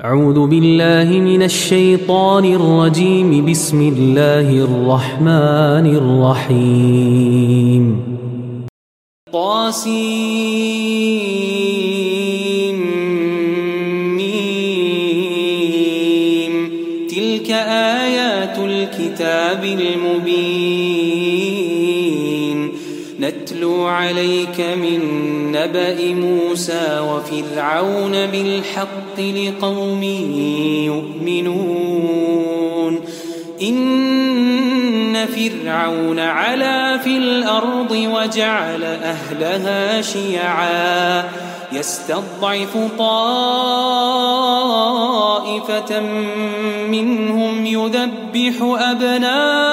أعوذ بالله من الشيطان الرجيم. بسم الله الرحمن الرحيم. ميم. تلك آيات الكتاب المبين. نتلو عليك من نبأ موسى وفرعون بالحق لقوم يؤمنون إن فرعون علا في الأرض وجعل أهلها شيعا يستضعف طائفة منهم يذبح أبناءهم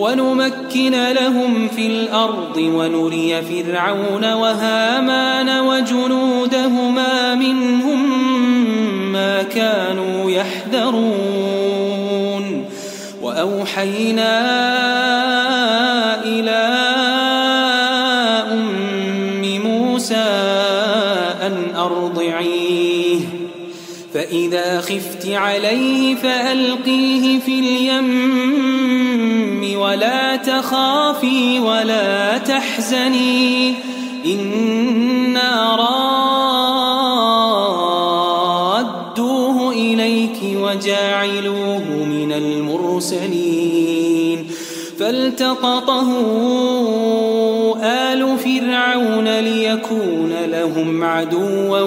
ونمكن لهم في الأرض ونري فرعون وهامان وجنودهما منهم ما كانوا يحذرون. وأوحينا إلى أم موسى أن أرضعيه. فإذا خفت عليه فألقيه في اليم ولا تخافي ولا تحزني. إنا رادوه إليك وجاعلوه من المرسلين. فالتقطه آل فرعون ليكون لهم عدوا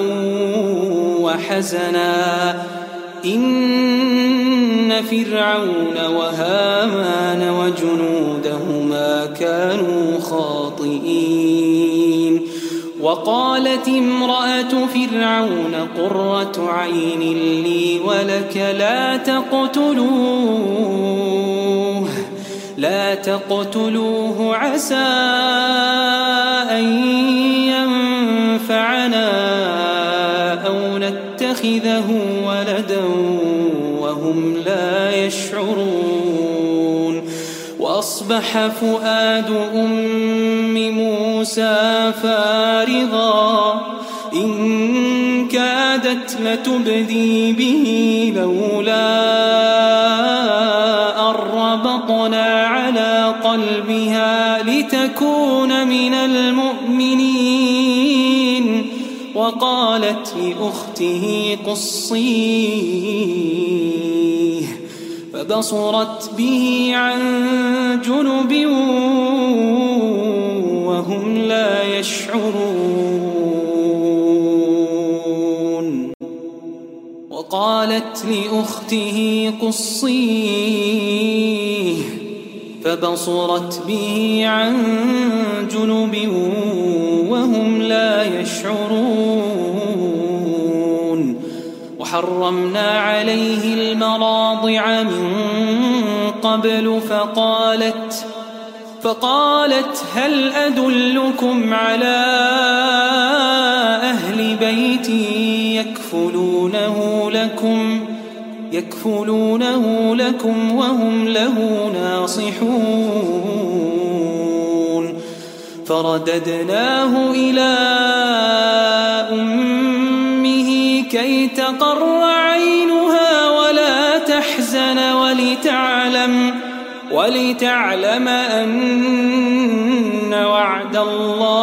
وحزنا. إن فرعون وهامان وجنودهما كانوا خاطئين. وقالت امرأة فرعون قرة عين لي ولك لا تقتلوه لا تقتلوه عسى أن ينفعنا أو نتخذه يشعرون. وأصبح فؤاد أم موسى فارغا. إن كادت لتبدي به لولا أربطنا على قلبها لتكون من المؤمنين. وقالت لأخته قصيه فبصرت به عن جنب وهم لا يشعرون. وقالت لأخته قصيه فبصرت به عن جنب وهم لا يشعرون. وحرمنا عليه المراضع من قبل فقالت فقالت هل أدلكم على أهل بيت يكفلونه لكم يكفلونه لكم وهم له ناصحون. فرددناه إلى أمة كي تقر عينها ولا تحزن ولتعلم ولتعلم أن وعد الله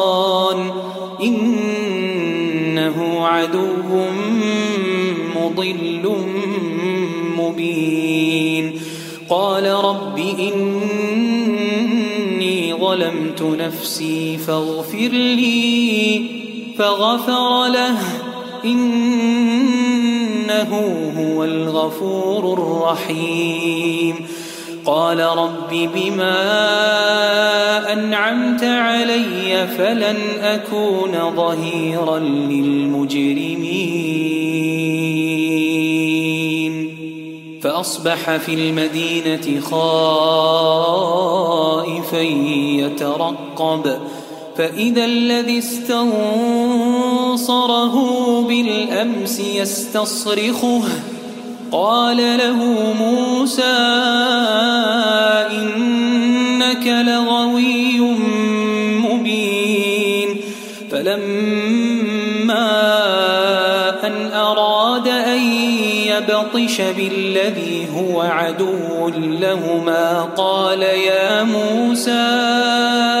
عدو مضل مبين. قال رب إني ظلمت نفسي فاغفر لي فغفر له. إنه هو الغفور الرحيم. قال رب بما أنعمت علي فلن أكون ظهيرا للمجرمين. فأصبح في المدينة خائفا يترقب. فإذا الذي استنصره بالأمس يستصرخه. قال له موسى إنك لغوي مبين فلما أن أراد أن يبطش بالذي هو عدو لهما قال يا موسى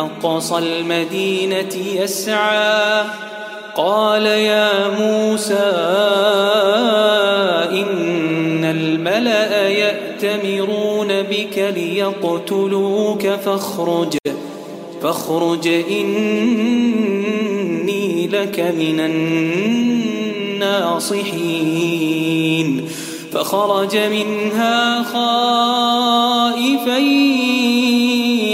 أقصى المدينة يسعى. قال يا موسى إن الملأ يأتمرون بك ليقتلوك فاخرج فاخرج إني لك من الناصحين. فخرج منها خائفا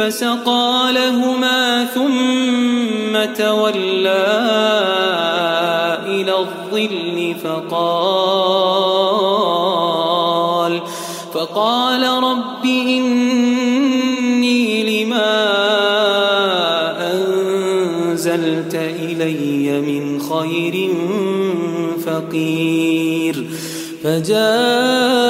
فسقى لهما ثم تولى إلى الظل فقال فقال رب إني لما أنزلت إلي من خير فقير فجاءته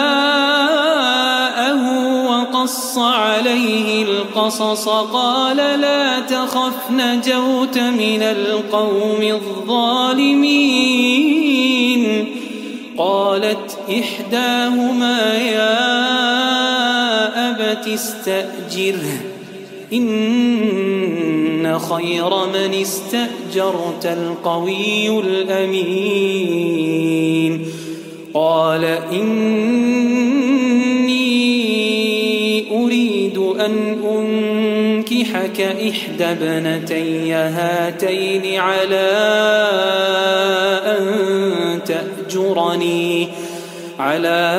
وقص عليه القصص قال لا تخف نجوت من القوم الظالمين قالت إحداهما يا أبت استأجره إن خير من استأجرت القوي الأمين قال إن أن أنكحك إحدى ابنتي هاتين على أن تأجرني على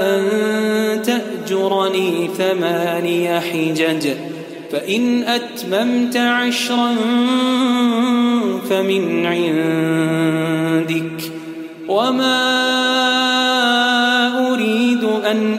أن تأجرني ثماني حجج. فإن أتممت عشرا فمن عندك. وما أريد أن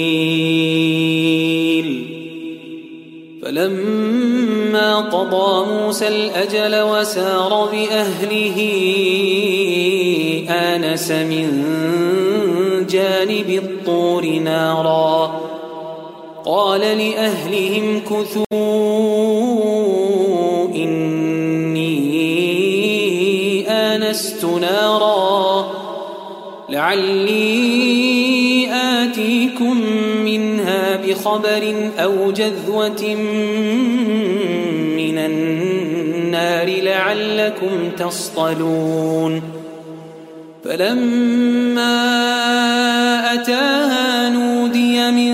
فلما قضى موسى الأجل وسار بأهله آنس من جانب الطور نارا. قال لأهلهم كثوا إني آنست نارا. لعلي آتيكم بخبر أو جذوة من النار لعلكم تصطلون. فلما أتاها نودي من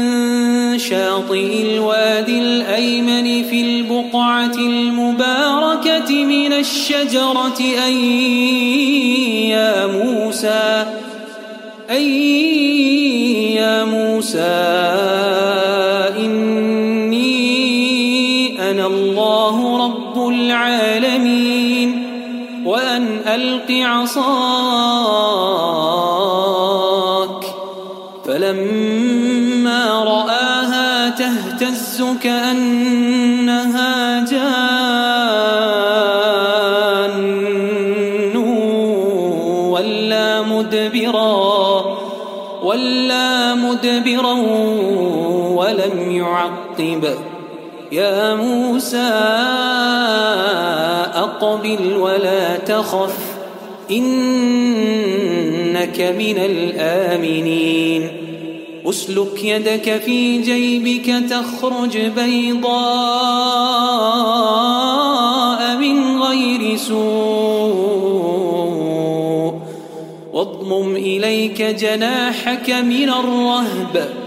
شاطئ الوادي الأيمن في البقعة المباركة من الشجرة أي يا موسى أي يا موسى العالمين وأن ألق عصاك فلما رآها تهتز كأنها جان ولا مدبرا ولا مدبرا ولم يعقب. يا موسى أقبل ولا تخف إنك من الآمنين. أسلك يدك في جيبك تخرج بيضاء من غير سوء. واضمم إليك جناحك من الرهب.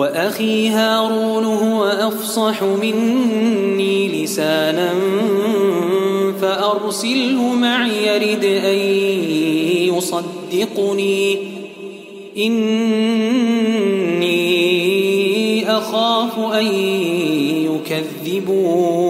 وأخي هارون هو أفصح مني لسانا فأرسله معي يرد أن يصدقني. إني أخاف أن يكذبون.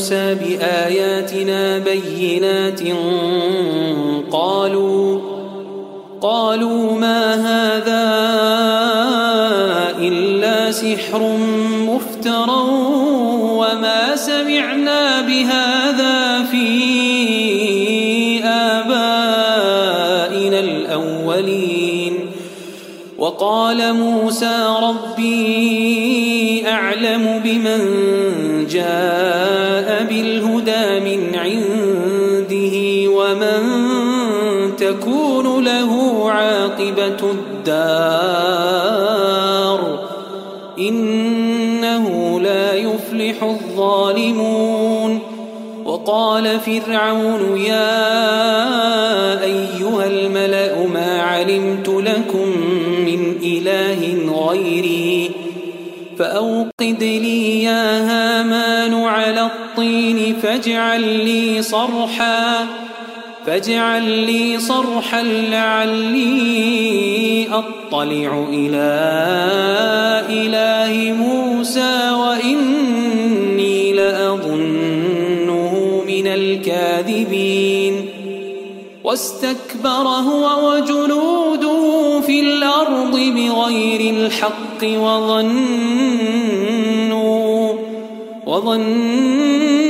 موسى بآياتنا بينات قالوا قالوا ما هذا إلا سحر مفترى وما سمعنا بهذا في آبائنا الأولين. وقال موسى ربي أعلم بمن عاقبة الدار إنه لا يفلح الظالمون وقال فرعون يا أيها الملأ ما علمت لكم من إله غيري فأوقد لي يا هامان على الطين فاجعل لي صرحا فاجعل لي صرحا لعلي أطلع إلى إله موسى وإني لأظنه من الكاذبين. واستكبر هو وجنوده في الأرض بغير الحق وظنوا وظنوا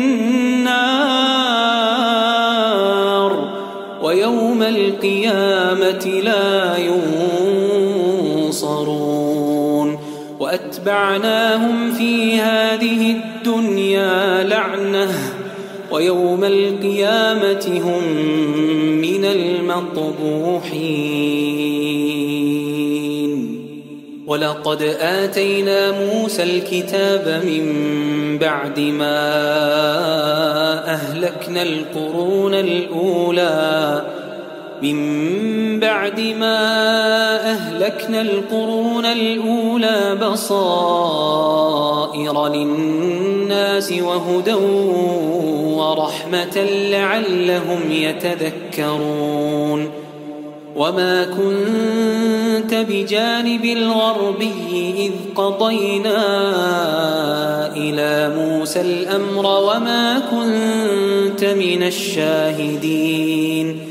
القيامة لا ينصرون وأتبعناهم في هذه الدنيا لعنةً ويوم القيامة هم من المقبوحين ولقد آتينا موسى الكتاب من بعد ما أهلكنا القرون الأولى من بعد ما أهلكنا القرون الأولى بصائر للناس وهدى ورحمة لعلهم يتذكرون وما كنت بجانب الغربي إذ قضينا إلى موسى الأمر وما كنت من الشاهدين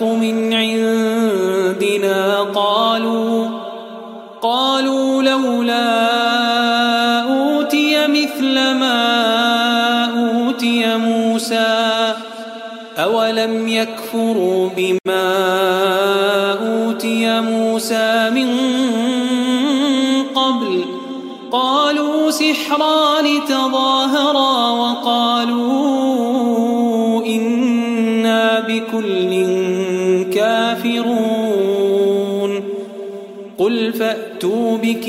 الحق من عندنا. قالوا قالوا لولا أوتي مثل ما أوتي موسى أولم يكفروا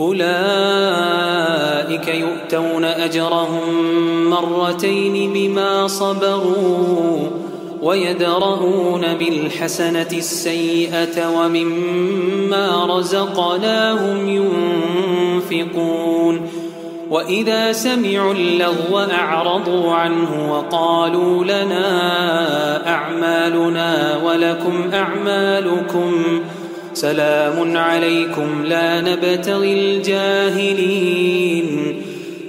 أولئك يؤتون أجرهم مرتين بما صبروا ويدرؤون بالحسنة السيئة ومما رزقناهم ينفقون وإذا سمعوا اللغو أعرضوا عنه وقالوا لنا أعمالنا ولكم أعمالكم سلام عليكم لا نبتغي الجاهلين.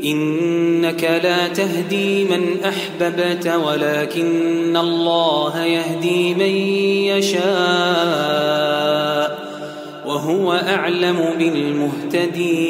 إنك لا تهدي من أحببت ولكن الله يهدي من يشاء وهو أعلم بالمهتدين.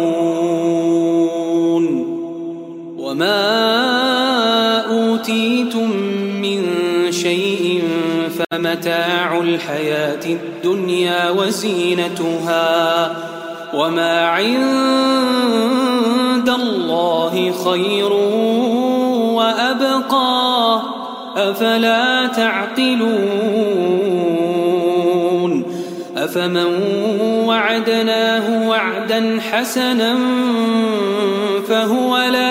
أوتيتم من شيء فمتاع الحياة الدنيا وزينتها وما عند الله خير وأبقى أفلا تعقلون أفمن وعدناه وعدا حسنا فهو كمن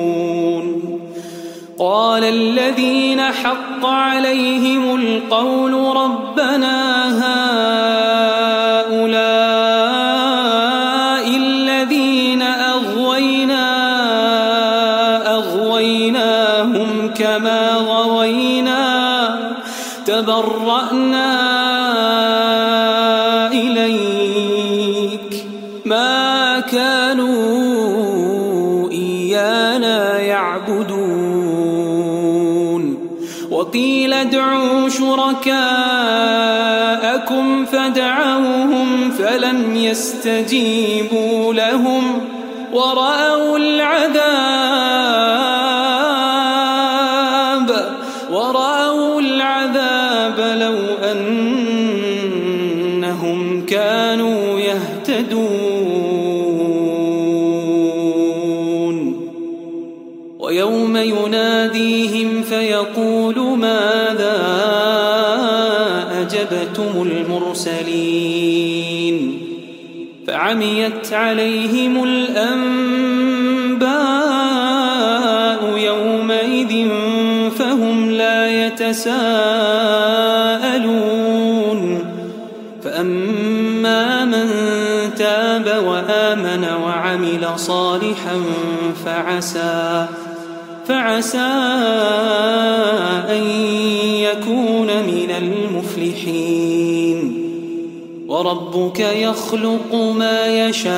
قال الذين حق عليهم القول ربنا هؤلاء شركاءكم فدعوهم فلم يستجيبوا لهم ورأوا العذاب ورأوا العذاب لو أنهم كانوا يهتدون. ويوم يناديهم فيقول ماذا أعجبتم المرسلين فعميت عليهم الأنباء يومئذ فهم لا يتساءلون فأما من تاب وآمن وعمل صالحا فعسى فعسى أن يكون من المفلحين. وربك يخلق ما يشاء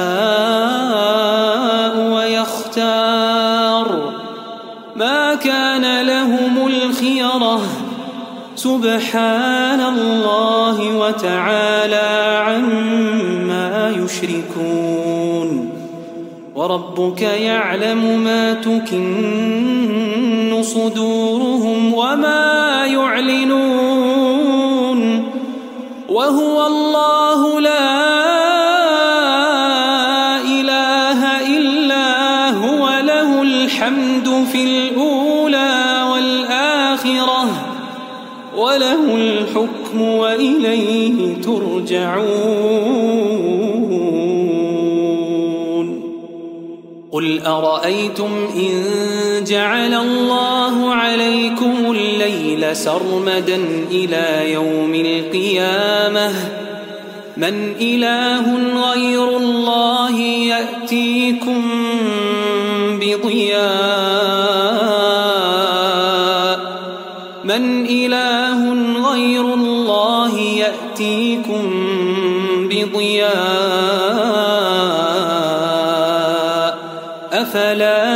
ويختار. ما كان لهم الخيرة. سبحان الله وتعالى عما يشركون. وربك يعلم ما تكن صدورهم وما يعلنون وهو الله لا إله إلا هو له الحمد في الأولى والآخرة وله الحكم وإليه ترجعون. أرأيتم إن جعل الله عليكم الليل سرمدا إلى يوم القيامة؟ من إله غير الله يأتيكم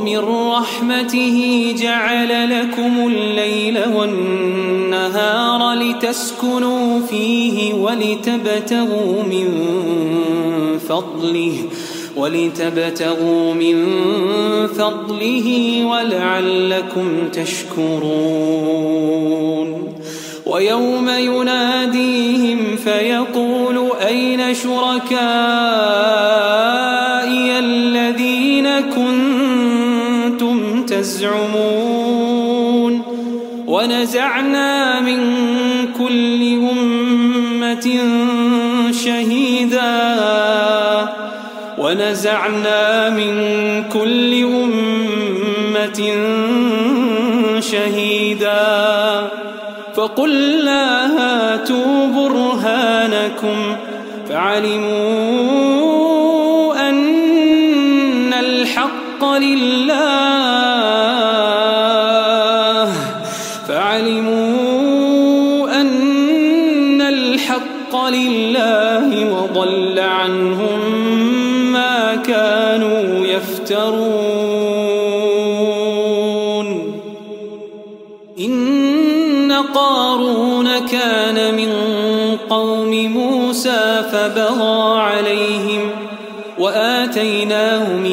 ومن رحمته جعل لكم الليل والنهار لتسكنوا فيه ولتبتغوا من فضله ولتبتغوا من فضله ولعلكم تشكرون. ويوم يناديهم فيقول أين شركائي كنتم تزعمون ونزعنا من كل أمة شهيدا ونزعنا من كل أمة شهيدا فقلنا هاتوا برهانكم فعلموا أن الحق لله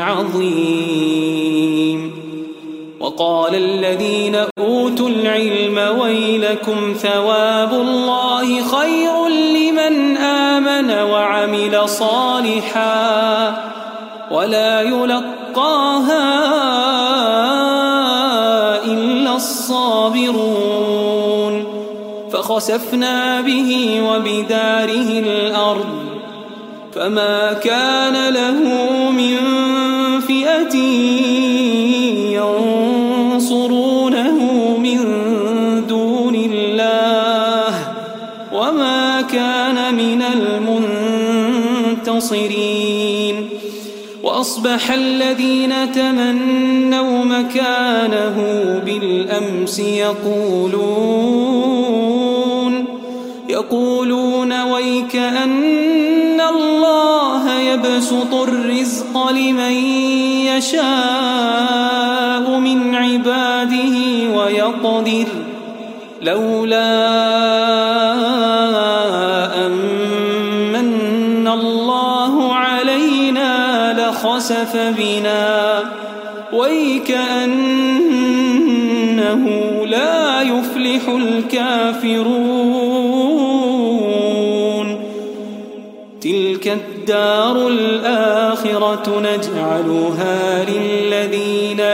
عظيم وقال الذين أوتوا العلم ويلكم ثواب الله خير لمن آمن وعمل صالحاً ولا يلقاها إلا الصابرون. فخسفنا به وبداره الأرض فما كان له كان من المنتصرين. وأصبح الذين تمنوا مكانه بالأمس يقولون يقولون ويك أن الله يبسط الرزق لمن يشاء من عباده ويقدر لولا خسف بنا ويكأنه لا يفلح الكافرون تلك الدار الآخرة نجعلها للذين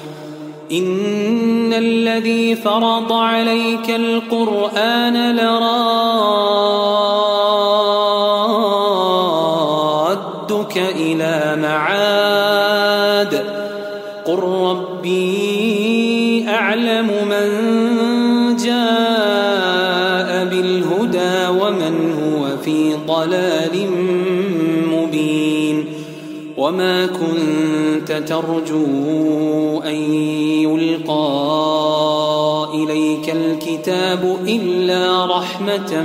إن الذي فرض عليك القرآن لرادك إلى معاد قل ربي أعلم من جاء بالهدى ومن هو في ضلال مبين وما كنت ترجو أن الكتاب إلا رحمة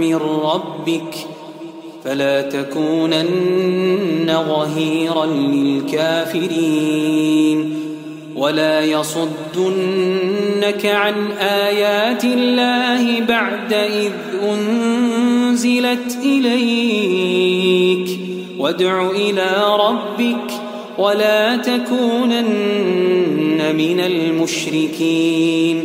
من ربك فلا تكونن ظهيرا للكافرين ولا يصدنك عن آيات الله بعد إذ أنزلت إليك وادع إلى ربك ولا تكونن من المشركين